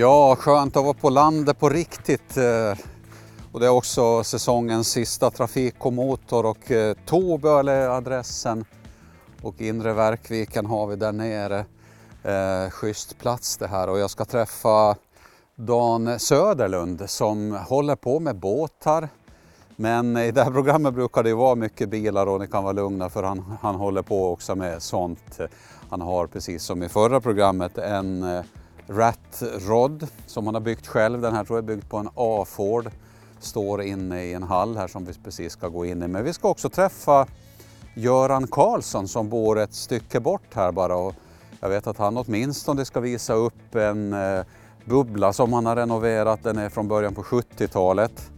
Ja, skönt att vara på landet på riktigt. Eh, och det är också säsongens sista trafik och motor och eh, Toböl är adressen och Inre Verkviken har vi där nere. Eh, schysst plats det här och jag ska träffa Dan Söderlund som håller på med båtar. Men i det här programmet brukar det ju vara mycket bilar och ni kan vara lugna för han, han håller på också med sånt. Han har precis som i förra programmet en eh, Rat Rod som han har byggt själv. Den här tror jag är byggd på en A-Ford. Står inne i en hall här som vi precis ska gå in i. Men vi ska också träffa Göran Karlsson som bor ett stycke bort här bara. Och jag vet att han åtminstone ska visa upp en eh, bubbla som han har renoverat. Den är från början på 70-talet.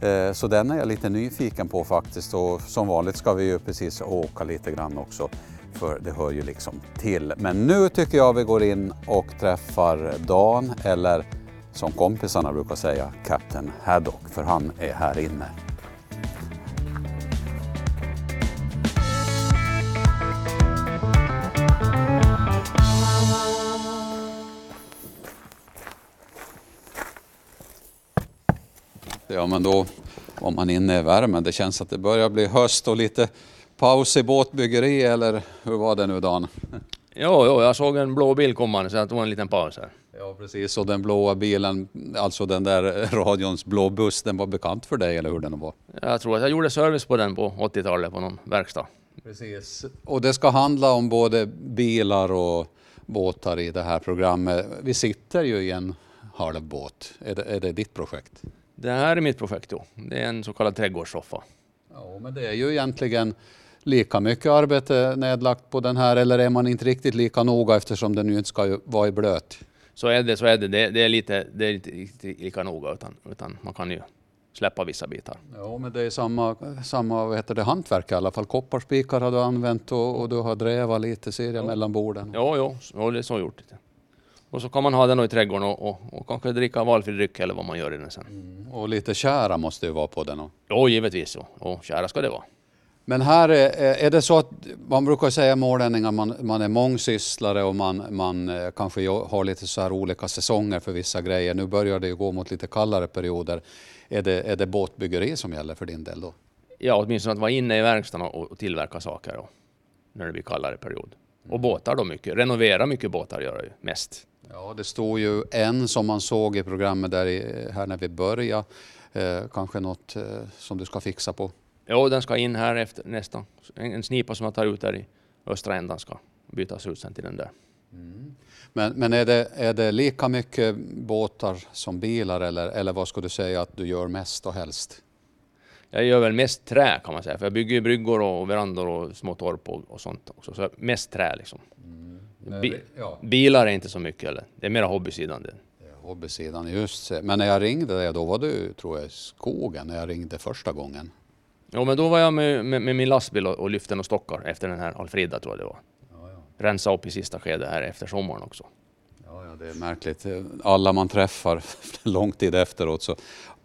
Eh, Så den är jag lite nyfiken på faktiskt och som vanligt ska vi ju precis åka lite grann också för det hör ju liksom till. Men nu tycker jag vi går in och träffar Dan eller som kompisarna brukar säga Captain Haddock för han är här inne. Ja men då var man inne i värmen. Det känns att det börjar bli höst och lite paus i båtbyggeri eller hur var det nu Dan? Jo, jo, jag såg en blå bil komma så jag tog en liten paus här. Ja precis och den blåa bilen, alltså den där radions blå buss, den var bekant för dig eller hur den var? Jag tror att jag gjorde service på den på 80-talet på någon verkstad. Precis. Och det ska handla om både bilar och båtar i det här programmet. Vi sitter ju i en halv båt. Är det, är det ditt projekt? Det här är mitt projekt då. Det är en så kallad trädgårdssoffa. Ja, men det är ju egentligen lika mycket arbete nedlagt på den här eller är man inte riktigt lika noga eftersom den ju inte ska vara i blöt? Så är det, så är det. Det, det är lite, det är inte lika noga utan, utan man kan ju släppa vissa bitar. Ja, men det är samma, samma vad heter det, hantverk i alla fall. Kopparspikar har du använt och, och du har drevat lite ser jag mellan borden. Jo, jo, så det är så gjort. Och så kan man ha den i trädgården och, och, och kanske dricka valfri dryck eller vad man gör i den sen. Och lite kära måste ju vara på den. Jo, givetvis. Jo. Och kära ska det vara. Men här är, är det så att man brukar säga målänningar man, man är mångsysslare och man, man eh, kanske har lite så här olika säsonger för vissa grejer. Nu börjar det ju gå mot lite kallare perioder. Är det, är det båtbyggeri som gäller för din del då? Ja, åtminstone att vara inne i verkstaden och, och tillverka saker då, när det blir kallare period. Och båtar då mycket. Renovera mycket båtar gör jag ju mest. Ja, det stod ju en som man såg i programmet där i, här när vi började. Eh, kanske något eh, som du ska fixa på. Jo, den ska in här efter nästa. En, en snipa som jag tar ut där i östra ändan ska bytas ut sen till den där. Men, men är, det, är det lika mycket båtar som bilar eller, eller vad skulle du säga att du gör mest och helst? Jag gör väl mest trä kan man säga, för jag bygger ju bryggor och verandor och små torp och, och sånt också. Så mest trä liksom. Bi- ja. bilar är inte så mycket eller. Det är mera hobbysidan. Det. Hobbysidan, just. Men när jag ringde dig, då var du, tror jag, i skogen när jag ringde första gången. Jo, men då var jag med, med, med min lastbil och, och lyfte några stockar efter den här Alfrida tror jag det var. Rensa upp i sista skedet här efter sommaren också. Ja, ja, det är märkligt. Alla man träffar lång tid efteråt så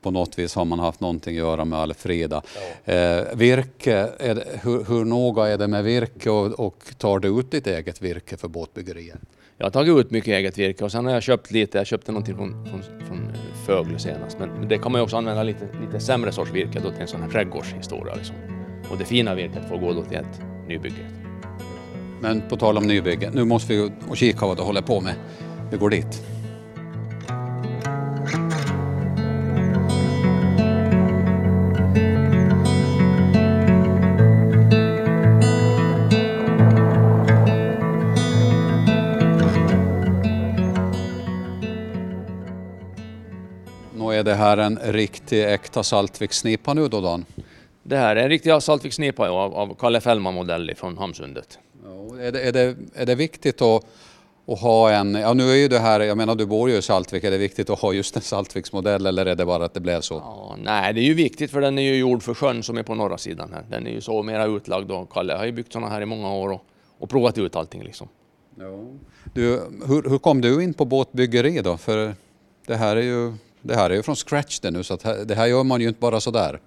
på något vis har man haft någonting att göra med Alfrida. Eh, virke, det, hur, hur noga är det med virke och, och tar du ut ditt eget virke för båtbyggerier? Jag har tagit ut mycket eget virke och sen har jag köpt lite. Jag köpte någonting från, från, från Fögle senast. Men det kan man ju också använda lite, lite sämre sorts virke då till en sån här trädgårdshistoria. Liksom. Och det fina virket får gå då till ett nybygge. Men på tal om nybygge, nu måste vi och kika vad du håller på med. Vi går dit. Här en riktig äkta Saltvikssnipa nu då Dan? Det här är en riktig Saltvikssnipa ja, av, av Kalle Fällman modell från Hamnsundet. Ja, är, det, är, det, är det viktigt att, att ha en, ja nu är ju det här, jag menar du bor ju i Saltvik, är det viktigt att ha just en Saltviksmodell eller är det bara att det blev så? Ja, nej, det är ju viktigt för den är ju gjord för sjön som är på norra sidan här. Den är ju så mera utlagd och Kalle har ju byggt sådana här i många år och, och provat ut allting liksom. Du, hur, hur kom du in på båtbyggeri då? För det här är ju, det här är ju från scratch det nu så att här, det här gör man ju inte bara sådär.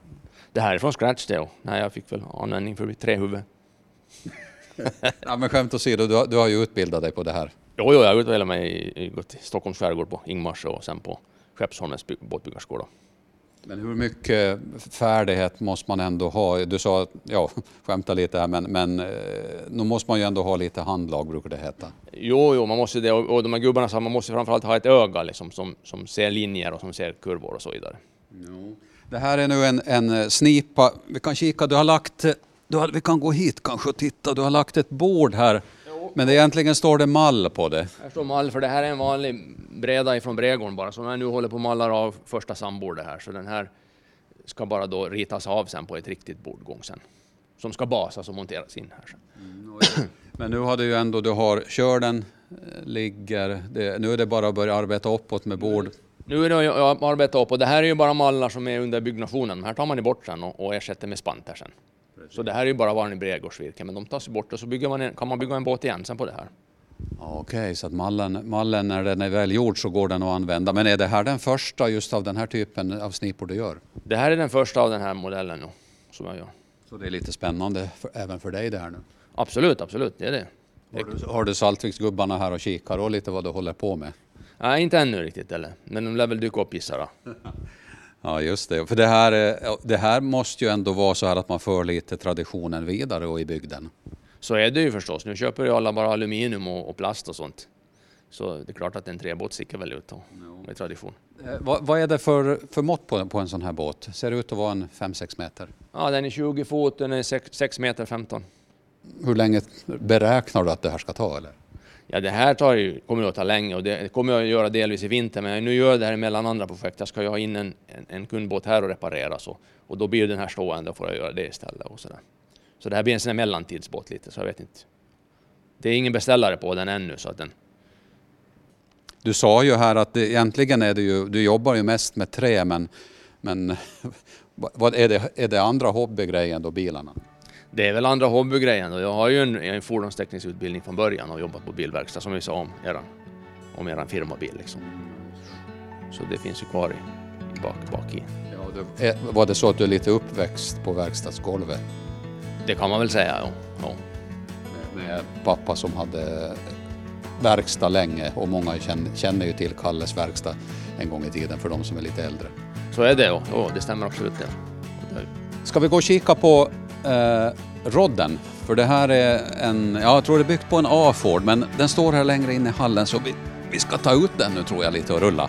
Det här är från scratch det. och- Nej, jag fick väl användning för mitt trähuvud. Ja, men skämt åsido, du, har- du har ju utbildat dig på det här. Jo, jo, jag utbildat mig i, i, i Stockholms skärgård på Ingmars och sen på Skeppsholmens by- båtbyggarskola. Men hur mycket färdighet måste man ändå ha? Du sa, ja, skämta lite här, men, men eh, nu måste man ju ändå ha lite handlag brukar det heta. Jo, jo, man måste det och, och de här gubbarna sa man måste framförallt ha ett öga liksom, som, som ser linjer och som ser kurvor och så vidare. Det här är nu en, en snipa. Vi kan kika, du har lagt, du har, vi kan gå hit kanske och titta, du har lagt ett bord här. Men det, egentligen står det mall på det. Här står mall, för det här är en vanlig breda ifrån brädgården bara, som jag nu håller på att mallar av första sambordet här. Så den här ska bara då ritas av sen på ett riktigt bordgång sen. Som ska basas och monteras in här sen. Men nu har du ju ändå, du har körden eh, ligger, det, nu är det bara att börja arbeta uppåt med bord. Nu är det jag jag arbetar upp och det här är ju bara mallar som är under byggnationen. De här tar man ju bort sen och, och ersätter med spanter sen. Så det här är ju bara vanlig brädgårdsvirke, men de tas bort och så bygger man en, kan man bygga en båt igen sen på det här. Ja, Okej, så att mallen, mallen när den är väl gjord så går den att använda. Men är det här den första just av den här typen av snipor du gör? Det här är den första av den här modellen nu, som jag gör. Så det är lite spännande för, även för dig det här nu. Absolut, absolut, det är det. Har du, har du Saltviksgubbarna här och kikar och lite vad du håller på med? Nej, inte ännu riktigt eller, men de lär väl dyka upp gissar jag. Ja, just det. För det här, är- det här måste ju ändå vara så här att man för lite traditionen vidare och i bygden. Så är det ju förstås. Nu köper ju alla bara aluminium och, och plast och sånt. Så det är klart att en trebåt sticker väl ut då, med tradition. Eh, vad, vad är det för, för mått på, på en sån här båt? Ser det ut att vara en 5-6 meter? Ja, den är 20 fot, den är 6, 6 meter 15. Hur länge beräknar du att det här ska ta? Eller? Ja, det här tar ju, kommer att ta länge och det kommer jag att göra delvis i vinter, men nu gör jag det här mellan andra projekt. Jag ska ju ha in en, en, en kundbåt här och reparera så, och då blir den här stående, då får jag göra det istället och sådär. Så det här blir en sån här mellantidsbåt lite, så jag vet inte. Det är ingen beställare på den ännu, så att den, Du sa ju här att det, egentligen är det ju, du jobbar ju mest med trä men, men vad, är, det, är det andra hobbygrejen då, bilarna? Det är väl andra hobbygrejen och jag har ju en, en fordonsteknisk från början och jobbat på bilverkstad som vi sa om eran, om eran firmabil liksom. Så det finns ju kvar i, i bak, bak i. Ja, du, är, var det så att du är lite uppväxt på verkstadsgolvet Det kan man väl säga, ja. ja. med, pappa som hade verkstad länge och många känner, känner ju till Kalles verkstad en gång i tiden för de som är lite äldre. Så är det, ja. ja det stämmer absolut det. det. Ska vi gå och kika på eh, rodden? För det här är en, ja, jag tror det är byggt på en A-Ford men den står här längre in i hallen så vi, vi ska ta ut den nu tror jag lite och rulla.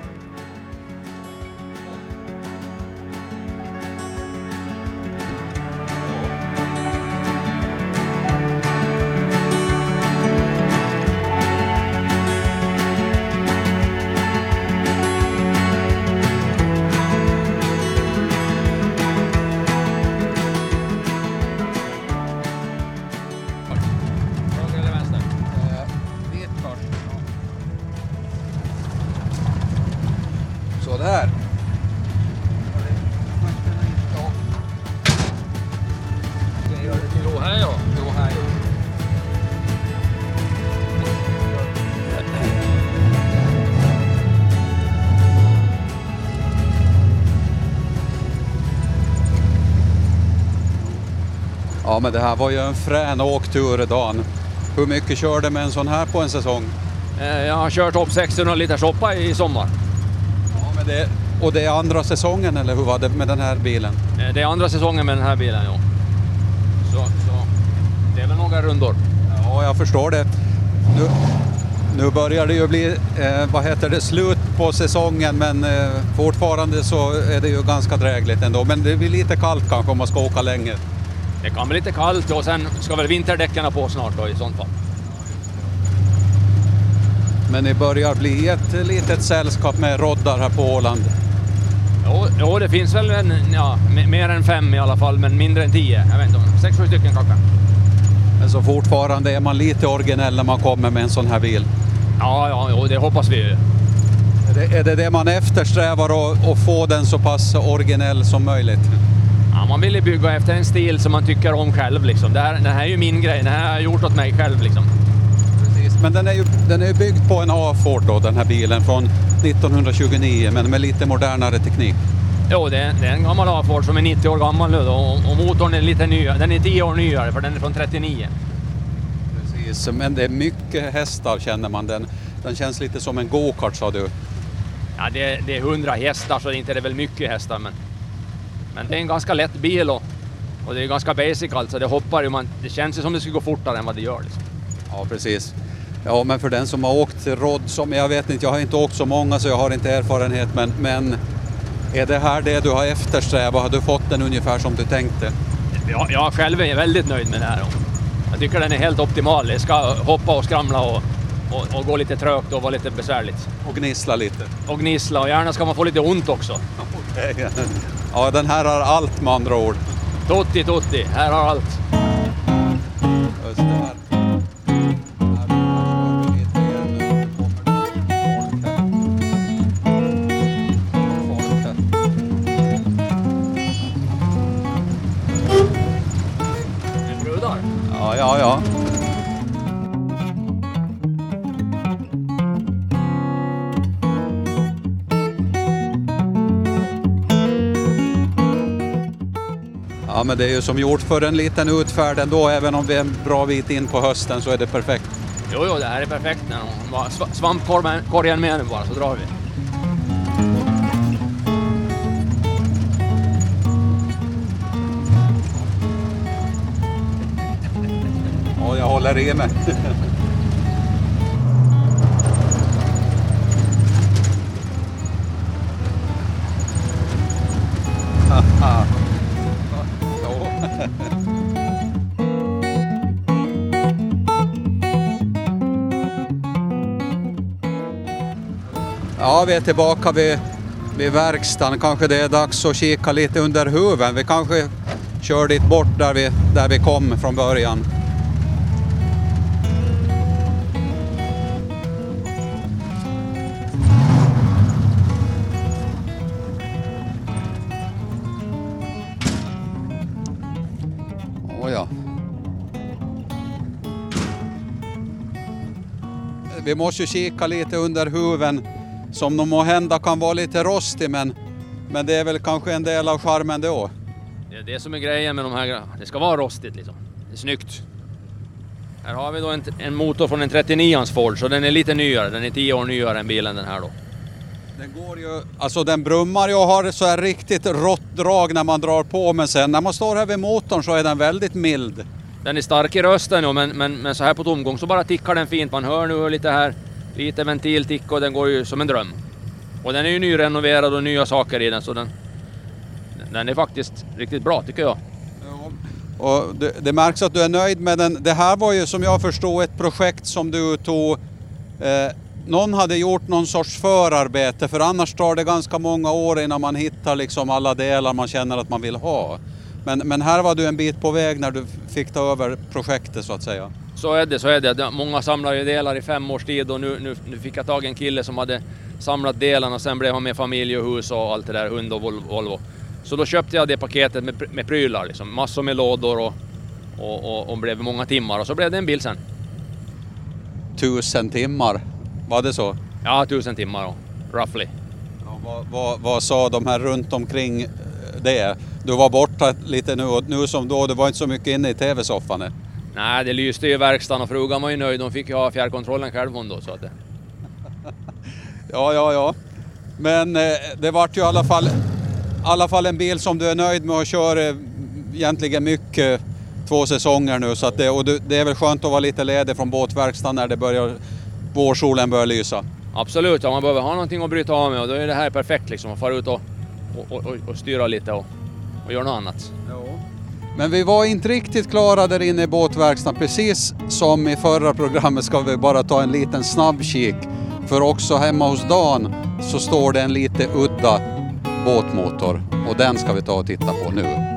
Men det här var ju en frän åktur, Dan. Hur mycket körde med en sån här på en säsong? Eh, Jag har kört upp 600 liter soppa i sommar. Ja, det, och det är andra säsongen, eller hur var det med den här bilen? Eh, Det är andra säsongen med den här bilen, ja. Så, så det är väl några rundor. Ja, jag förstår det. Nu, nu börjar det ju bli, eh, vad heter det, slut på säsongen men eh, fortfarande så är det ju ganska drägligt ändå. Men det blir lite kallt kanske om man ska åka länge. Det kan bli lite kallt och sen ska väl vinterdäcken på snart då i sånt fall. Men det börjar bli ett litet sällskap med roddar här på Åland. Jo, jo, det finns väl en, ja, me- mer än fem i alla fall, men mindre än tio. Jag vet inte, sex, sju stycken kanske. Men så fortfarande är man lite originell när man kommer med en sån här bil. Ja, ja, jo, det hoppas vi ju. Är det är det, det man eftersträvar att få den så pass originell som möjligt? Ja, man vill ju bygga efter en stil som man tycker om själv liksom. Det här, det här är ju min grej, det här har jag gjort åt mig själv liksom. Precis. Men den är ju den är byggd på en A-Ford då, den här bilen från 1929 men med lite modernare teknik. Jo, det är, det är en gammal A-Ford som är 90 år gammal nu då, och, och motorn är lite nyare. Den är 10 år nyare för den är från 39. Precis, men det är mycket hästar känner man. Den, Den känns lite som en go-kart sa du. Ja, det, det är 100 hästar så det är inte det väl mycket hästar men, men det är en ganska lätt bil och, och det är ganska basic alltså. Det hoppar ju man, det känns ju som det skulle gå fortare än vad det gör. Liksom. Ja, precis. Ja, men för den som har åkt rodd, som jag vet inte, jag har inte åkt så många så jag har inte erfarenhet, men, men är det här det du har eftersträvat? Har du fått den ungefär som du tänkte? Jag, jag själv är väldigt nöjd med det här. Jag tycker den är helt optimal. Det ska hoppa och skramla och, och, och gå lite trögt och vara lite besvärligt. Och gnissla lite? Och gnissla och gärna ska man få lite ont också. Okay. Ja, den här har allt med andra ord. Totti, totti, här har allt. Men det är ju som gjort för en liten utfärd ändå, även om vi är en bra bit in på hösten så är det perfekt. Jo, jo, det här är perfekt. Svampkorgen med nu bara så drar vi. Ja, jag håller i mig. Ja, vi är tillbaka vid, vid verkstaden. Kanske det är dags att kika lite under huven. Vi kanske kör dit bort där vi, där vi kom från början. Oh ja. Vi måste kika lite under huven som de må hända kan vara lite rostig men, men det är väl kanske en del av charmen då. Det är det som är grejen med de här Det ska vara rostigt liksom. Det är snyggt. Här har vi då en, en motor från en 39ans Ford så den är lite nyare. Den är 10 år nyare än bilen den här då. Den går ju, alltså den brummar ju och har så här riktigt rått drag när man drar på men sen när man står här vid motorn så är den väldigt mild. Den är stark i rösten ja, men, men, men så här på tomgång så bara tickar den fint. Man hör nu lite här, lite ventilticka och den går ju som en dröm. Och den är ju nyrenoverad och nya saker i den så den, den är faktiskt riktigt bra tycker jag. Och det, det, märks att du är nöjd med den. Det här var ju som jag förstod ett projekt som du tog eh, någon hade gjort någon sorts förarbete för annars tar det ganska många år innan man hittar liksom alla delar man känner att man vill ha. Men, men här var du en bit på väg när du fick ta över projektet så att säga. Så är det, så är det. Många samlar ju delar i fem års tid och nu, nu, nu fick jag tag i en kille som hade samlat delarna och sen blev han med familj och hus och allt det där, hund och Volvo. Så då köpte jag det paketet med, med prylar, liksom. massor med lådor och, och, och, och blev många timmar och så blev det en bil sen. Tusen timmar, var det så? Ja, tusen timmar då, roughly. Ja, vad, vad, vad sa de här runt omkring det? Du var borta lite nu och nu som då, du var inte så mycket inne i tv-soffan? Nej, det lyste ju i verkstaden och frugan var ju nöjd. Hon fick ju ha fjärrkontrollen själv hon då. Så att det... ja, ja, ja. Men eh, det vart ju i alla fall, alla fall en bil som du är nöjd med och kör eh, egentligen mycket två säsonger nu. Så att det, och det är väl skönt att vara lite ledig från båtverkstaden när det börjar, vårsolen börjar lysa. Absolut, ja, man behöver ha någonting att bryta av med och då är det här perfekt liksom att fara ut och, och, och, och styra lite och, och göra något annat. Ja. Men vi var inte riktigt klara där inne i båtverkstaden. Precis som i förra programmet ska vi bara ta en liten snabbkik. För också hemma hos Dan så står det en lite udda båtmotor och den ska vi ta och titta på nu.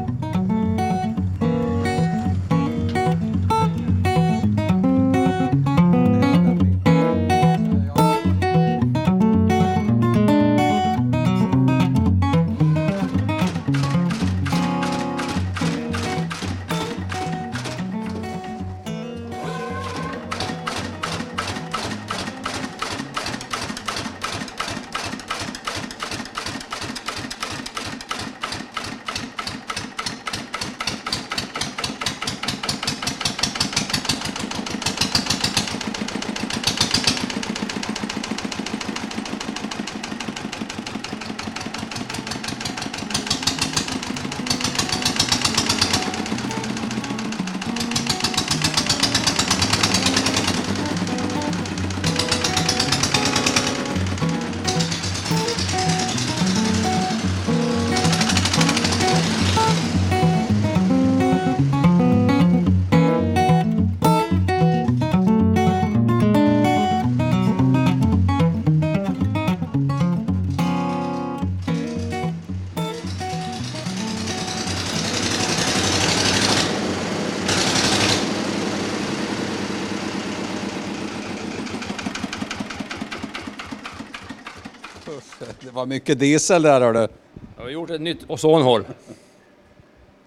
Mycket diesel där hördu. Jag har gjort ett nytt ozonhål.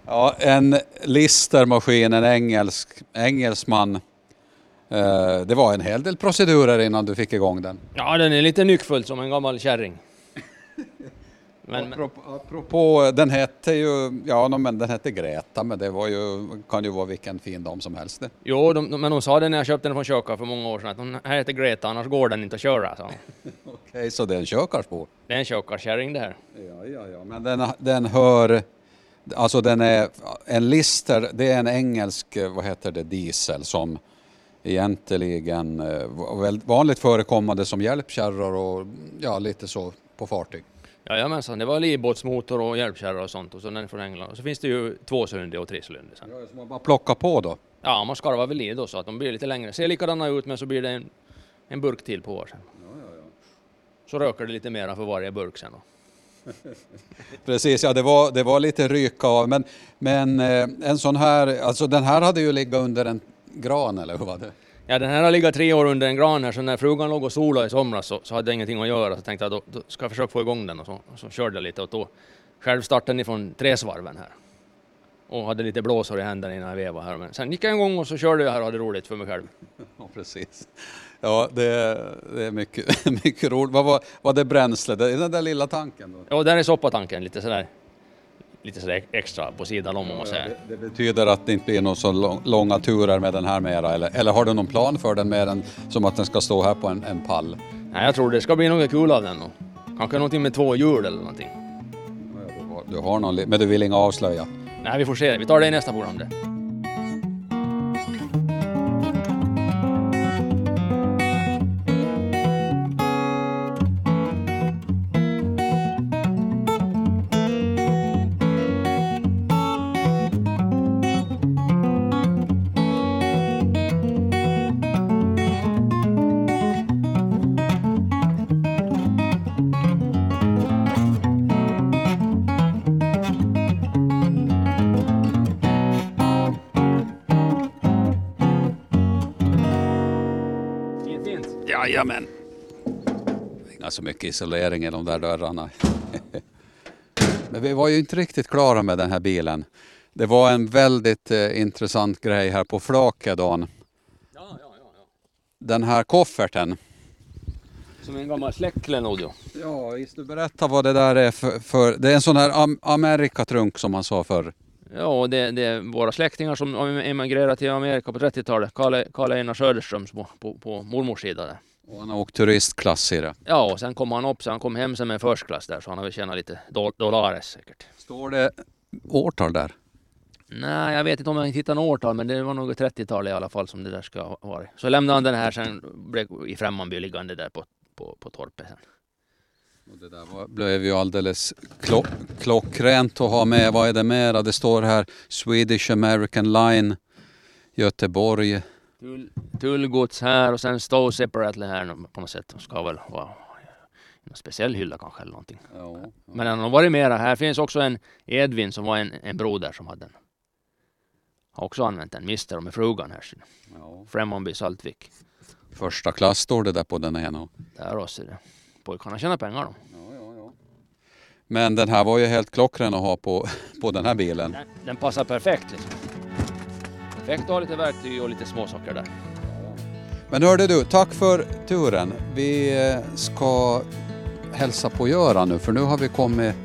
Ja, en Listermaskin, en engelsk, engelsman. Eh, det var en hel del procedurer innan du fick igång den. Ja, den är lite nyckfull som en gammal kärring. Men, Apropå, apropå, den hette ju, ja men den hette Greta, men det var ju, kan ju vara vilken fin dam som helst det. jo, de, men hon sa det när jag köpte den från Köka för många år sedan att hon här heter Greta, annars går den inte att köra. Så. Okej, så det är en kökarsbo? Det är en Kökarkärring det här. Ja, ja, ja, men den, den hör, alltså den är, en Lister, det är en engelsk, eh, vad heter det, diesel som egentligen eh, väldigt vanligt förekommande som hjälpkärror och ja, lite så på fartyg. Jajamensan, det var livbåtsmotor och hjälpkärra och sånt och så den från England. Och så finns det ju tvåcylindrig och trecylindrig sen. Ja, så man bara plocka på då. Ja, man skarvar väl i då så att de blir lite längre. Ser likadana ut men så blir det en, en burk till på var sen. Så röker det lite mera för varje burk sen. Då. Precis, ja det var, det var lite ryka av. Men, men eh, en sån här, alltså den här hade ju legat under en gran eller hur var det? Ja, den här har legat tre år under en gran här så när frugan låg och solade i somras så, så hade jag ingenting att göra så tänkte jag då, då ska jag försöka få igång den och så, och så körde jag lite och då själv startade den ifrån träsvarven här. Och hade lite blåsor i händerna innan jag vevade här. Men sen gick jag igång och så körde jag här och hade roligt för mig själv. Ja, precis. Ja, det, det är mycket, mycket roligt. Vad var, var det bränsle? Det är den där lilla tanken? Då? Ja, där är soppatanken lite sådär, lite sådär extra på sidan om om man säger. Det, det betyder att det inte blir några så lång, långa turer med den här mera? Eller, eller har du någon plan för den mer än som att den ska stå här på en, en pall? Nej, jag tror det ska bli något kul av den. Och kanske någonting med två hjul eller någonting. Du har, någon, men du vill inga avslöja? Nej, vi får se. Vi tar det i nästa program det. Jajamän! Inga så mycket isolering i de där dörrarna. Men vi var ju inte riktigt klara med den här bilen. Det var en väldigt eh, intressant grej här på flaket Dan. Ja, ja, ja, ja. Den här kofferten. Som en gammal släktklenod. Ja, visst du berätta vad det där är för, för det är en sån här am Amerikatrunk som man sa förr. Ja, det, det är våra släktingar som emigrerade till Amerika på 30-talet. Karl- Karl Einar Söderströms på, på, på mormors sida där. Och han har åkt turistklass i det. Ja, och sen kom han upp, så han kom hem sen med first class där, så han har väl tjänat lite do- dollares säkert. Står det årtal där? Nej, jag vet inte om jag hittar något årtal, men det var nog 30-tal i alla fall som det där ska ha varit. Så lämnade han den här sen, blev i Främmanby liggande där på, på, på torpet sen. Och det där var, blev ju alldeles klock, klockrent att ha med. Vad är det mera? Det står här Swedish American Line Göteborg. Tull, tullgods här och sen Stow Separately här på något sätt. De ska väl vara en speciell hylla kanske eller någonting. Ja, Men den har varit mera. Här finns också en Edvin som var en, en broder som hade den. Har också använt den, Mister och med frugan här. ja. Främmanby, Saltvik. Första klass står det där på den ena. Där också. det. Pojkarna tjänar pengar då. Men den här var ju helt klockren att ha på, på den här bilen. Den, den passar perfekt liksom. Perfekt att ha lite verktyg och lite småsaker där. Men hörde du, tack för turen. Vi eh, ska hälsa på Göran nu för nu har vi kommit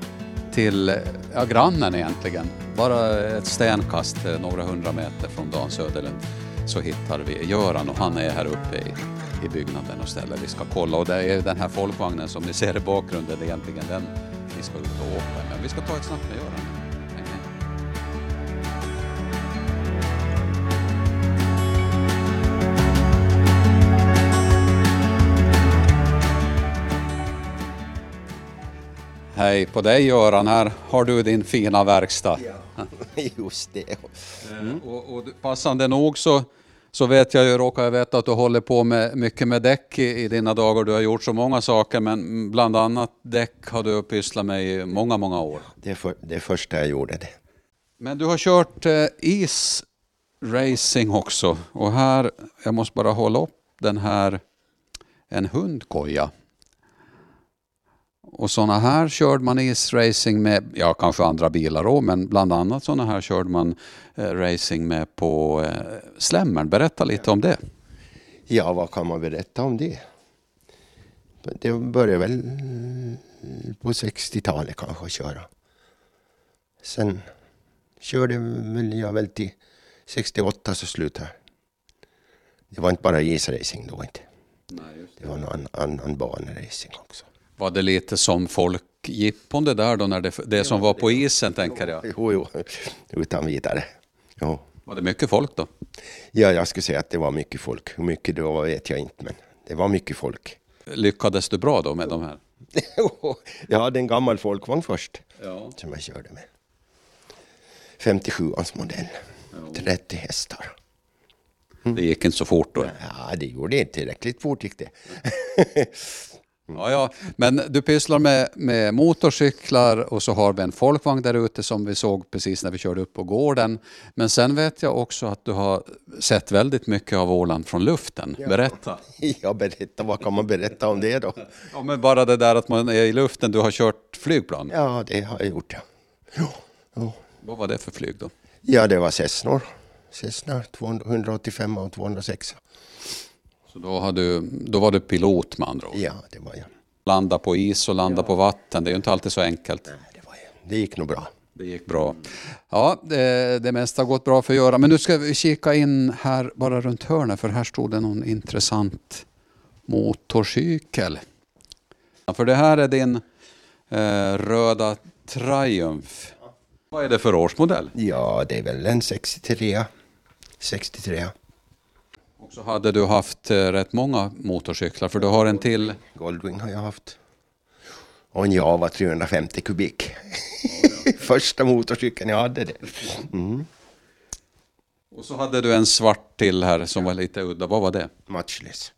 till ja, grannen egentligen. Bara ett stenkast, eh, några hundra meter från Dan Söderlund så hittar vi Göran och han är här uppe i, i byggnaden och ställer vi ska kolla. Och det är den här folkvagnen som ni ser i bakgrunden det är egentligen den vi ska ut och åka. Men vi ska ta ett snack med Göran. Hej på dig Göran, här har du din fina verkstad. Just det. Och, och passande nog så, så vet jag ju, råkar jag veta att du håller på med mycket med däck i, i dina dagar. Du har gjort så många saker men bland annat däck har du pysslat med i många, många år. Det är för, det första jag gjorde det. Men du har kört eh, isracing också och här, jag måste bara hålla upp den här, en hundkoja. Och sådana här körde man isracing med, ja kanske andra bilar också, men bland annat sådana här körde man eh, racing med på eh, Slemmern. Berätta lite om det. Ja, vad kan man berätta om det? Det började väl på 60-talet kanske att köra. Sen körde väl jag väl till 68 så slutade. Det var inte bara isracing då inte. Det var någon annan baneracing också. Var det lite som folkjippon det där då, när det, det som var på isen tänker jag? Jo, jo, utan vidare. Jo. Var det mycket folk då? Ja, jag skulle säga att det var mycket folk. Hur mycket det var vet jag inte, men det var mycket folk. Lyckades du bra då med de här? jag hade en gammal folkvagn först Ja. som jag körde med. 57ans modell. 30 hästar. Det gick inte så fort då? Ja, det gjorde inte tillräckligt fort gick det. Ja, ja. Men du pysslar med, med motorcyklar och så har vi en folkvagn där ute som vi såg precis när vi körde upp på gården. Men sen vet jag också att du har sett väldigt mycket av Åland från luften. Berätta. Ja, berätta, vad kan man berätta om det då? Ja, men bara det där att man är i luften, du har kört flygplan. Ja, det har jag gjort ja. Jo. Vad var det för flyg då? Ja, det var Cessnor. Cessna 285 och 206. Så då, har du, då var du pilot med andra ord. Ja, det var jag. Landa på is och landa på vatten, det är ju inte alltid så enkelt. Nej, det, var jag. det gick nog bra. Det gick bra. Ja, det, det mesta har gått bra för att göra. Men nu ska vi kika in här bara runt hörnet för här stod det någon intressant motorcykel. Ja, För det här är din eh, röda Triumph. Vad är det för årsmodell? Ja, det är väl en 63. 63. Och så hade du haft eh, rätt många motorcyklar för du har en till. Goldwing har jag haft. Och en Java 350 kubik. Första motorcykeln jag hade det. Mm. Och så hade du en svart till här som var lite udda. Vad var det? Matchless.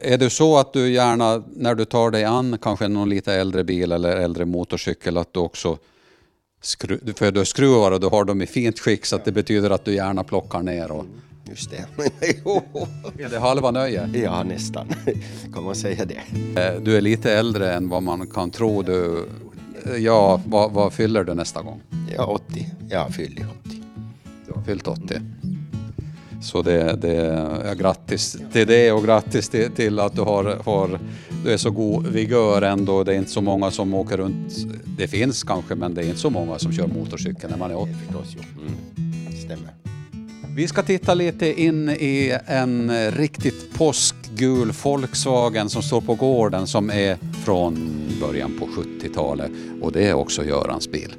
Är det så att du gärna, när du tar dig an kanske någon lite äldre bil eller äldre motorcykel, att du också skru, för du skruvar och du har dem i fint skick så att det betyder att du gärna plockar ner och Just det. Är det halva nöje? ja, nästan. Kan man säga det? Eh, Du är lite äldre än vad man kan tro. Du, ja, vad, vad fyller du nästa gång? Ja, 80. Jag fyller 80. Du har fyllt 80. Så det, det, ja, grattis till det och grattis till, till att du har, har du är så god vigör ändå. Det är inte så många som åker runt. Det finns kanske, men det är inte så många som kör motorcykel när man är 80. Förstås, jo. Mm. Vi ska titta lite in i en eh, riktigt påskgul Volkswagen som står på gården som är från början på 70-talet och det är också Görans bil.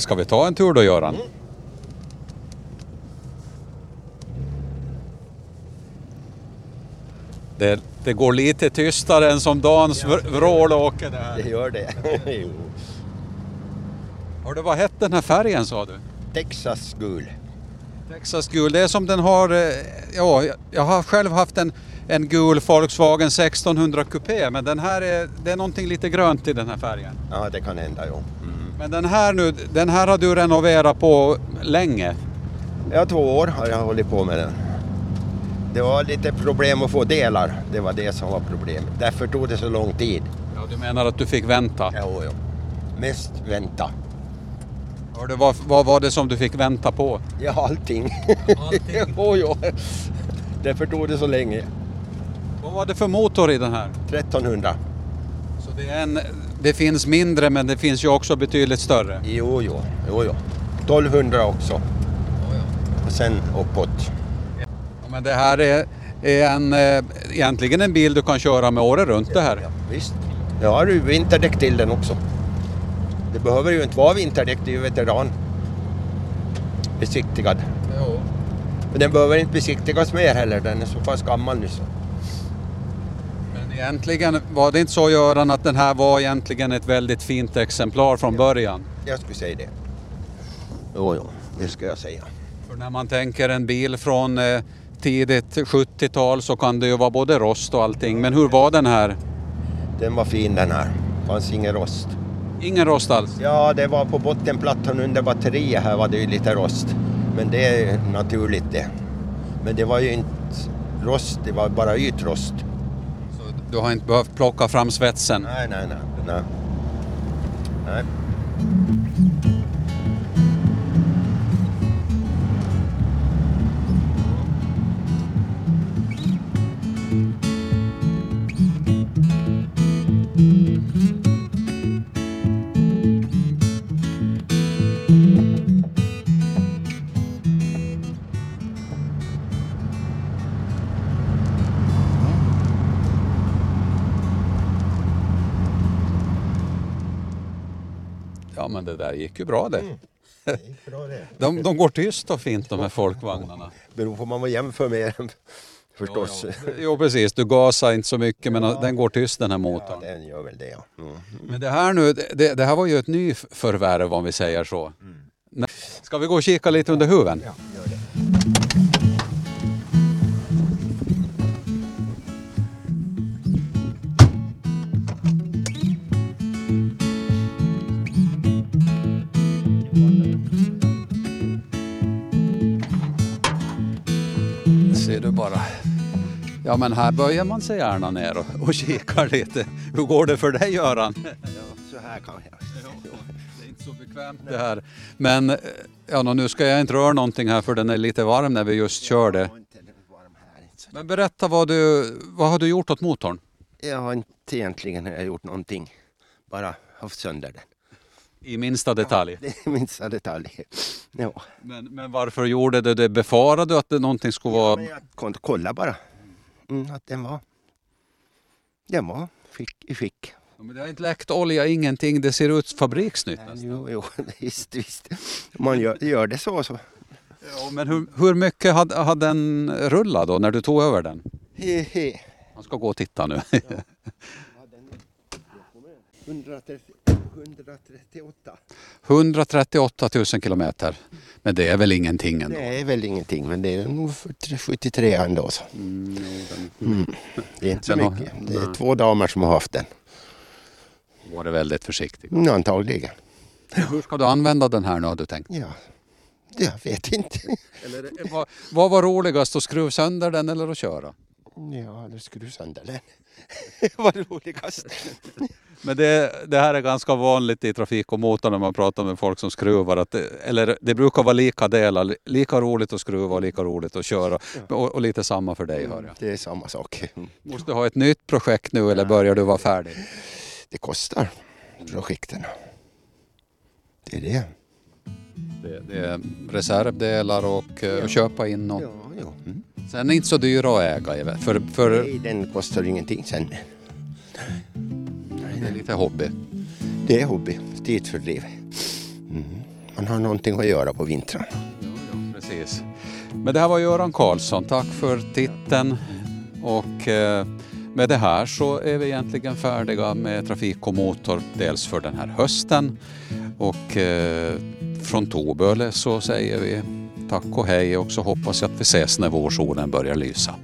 Ja, ska vi ta en tur då Göran? Det, det går lite tystare än som Dans vr- vrålåker där. Det gör det. Jo. Har du vad hette den här färgen sa du? Texas gul. Texas gul, det är som den har, eh, ja jag har själv haft en, en gul Volkswagen 1600 Coupé men den här är, det är någonting lite grönt i den här färgen. Ja, det kan hända, jo. Men den här nu, den här har du renoverat på länge. Ja, två år har jag hållit på med den. Det var lite problem att få delar. Det var det som var problemet. Därför tog det så lång tid. Ja, du menar att du fick vänta? Jo, jo. Mest vänta. Hörde, vad, vad var det som du fick vänta på? Ja, allting. Allting. jo, jo. Därför tog det så länge. Vad var det för motor i den här? 1300. Så det, är en, det finns mindre men det finns ju också betydligt större. Jo, jo. jo, jo. 1200 också. Och sen uppåt. Ja, men det här är, är en, eh, egentligen en bil du kan köra med året runt det här. Ja, visst. Jag har ju vinterdäck till den också. Det behöver ju inte vara vinterdäck, det är ju veteran. Besiktigad. Men den behöver inte besiktigas mer heller, den är så pass gammal nu så. Egentligen var det inte så Göran att den här var egentligen ett väldigt fint exemplar från början? Jag skulle säga det. Jo, jo, det ska jag säga. För när man tänker en bil från eh, tidigt 70-tal så kan det ju vara både rost och allting. Men hur var den här? Den var fin den här. Fanns ingen rost. Ingen rost alls? Ja, det var på bottenplattan under batteriet här var det ju lite rost. Men det är naturligt det. Men det var ju inte rost, det var bara ytrost. Du har inte behövt plocka fram svetsen? Nej, nej, nej. nej. nej. Men det där gick ju bra det. Det gick bra det. De, de går tyst och fint de här folkvagnarna. Beror på vad man jämför med förstås. Jo, jo. jo precis, du gasar inte så mycket men Ja. den går tyst den här Ja, motorn. den gör väl det ja. Mm. Men det här nu, det, det här var ju ett nyförvärv om vi säger så. Nej. Ska vi gå och kika lite under huven? Ja, gör det. Bara. Ja men här böjer man sig gärna ner och, och kikar lite. Hur går det för dig Göran? Ja, så här kan jag. Det är inte så bekvämt det här. Men eh, ja, nu ska jag inte röra någonting här för den är lite varm när vi just körde. Jag. Men berätta vad du, vad har du gjort åt motorn? Jag har inte egentligen gjort någonting. Bara haft sönder den. I minsta detalj. Det är minsta detalj. Ja. Men, men varför gjorde du det? Befarade du att det någonting skulle Ja, vara... men jag kunde kolla bara. Mm, att den var... Den var fick, i skick. Ja, men det har inte läckt olja, ingenting. Det ser ut fabriksnytt. nästan. Jo, jo, visst, visst. Man gör, gör det så så. Ja, men hur, hur mycket hade, hade den rullat då när du tog över den? He, he. Han ska gå och titta nu. 130, 138. 138 000 kilometer. Men det är väl ingenting ändå? Det är väl ingenting, men det är nog 73 ändå. Så. Mm. Det är inte så Den har- mycket. Det är två damer som har haft den. Var det väldigt försiktig. Mm, antagligen. Hur ska du använda den här nu har du tänkt? Ja, jag vet inte. Eller, vad, vad var roligast, att skruva sönder den eller att köra? Ja, du skruvar sönder den. Det var roligast. Men det, det här är ganska vanligt i trafik och motor när man pratar med folk som skruvar. Att det, eller det brukar vara lika delar. Lika roligt att skruva och lika roligt att köra. Och, och lite samma för dig hör jag. Det är samma sak. Måste du ha ett nytt projekt nu eller börjar du vara färdig? Det kostar projekten. Det är det. Det, det är reservdelar och eh, att köpa in. Och, Ja, ja. Mm. Sen är inte så dyra att äga. För, för Nej, den kostar ingenting sen. det är lite hobby. Det är hobby, tidsfördriv. Mm. Man har någonting att göra på vintern. Precis. Men det här var Göran Karlsson. Tack för titeln. Och eh, med det här så är vi egentligen färdiga med Trafik och motor. Dels för den här hösten. Och eh, från Toböle så säger vi tack och hej och så hoppas jag att vi ses när vårsolen börjar lysa.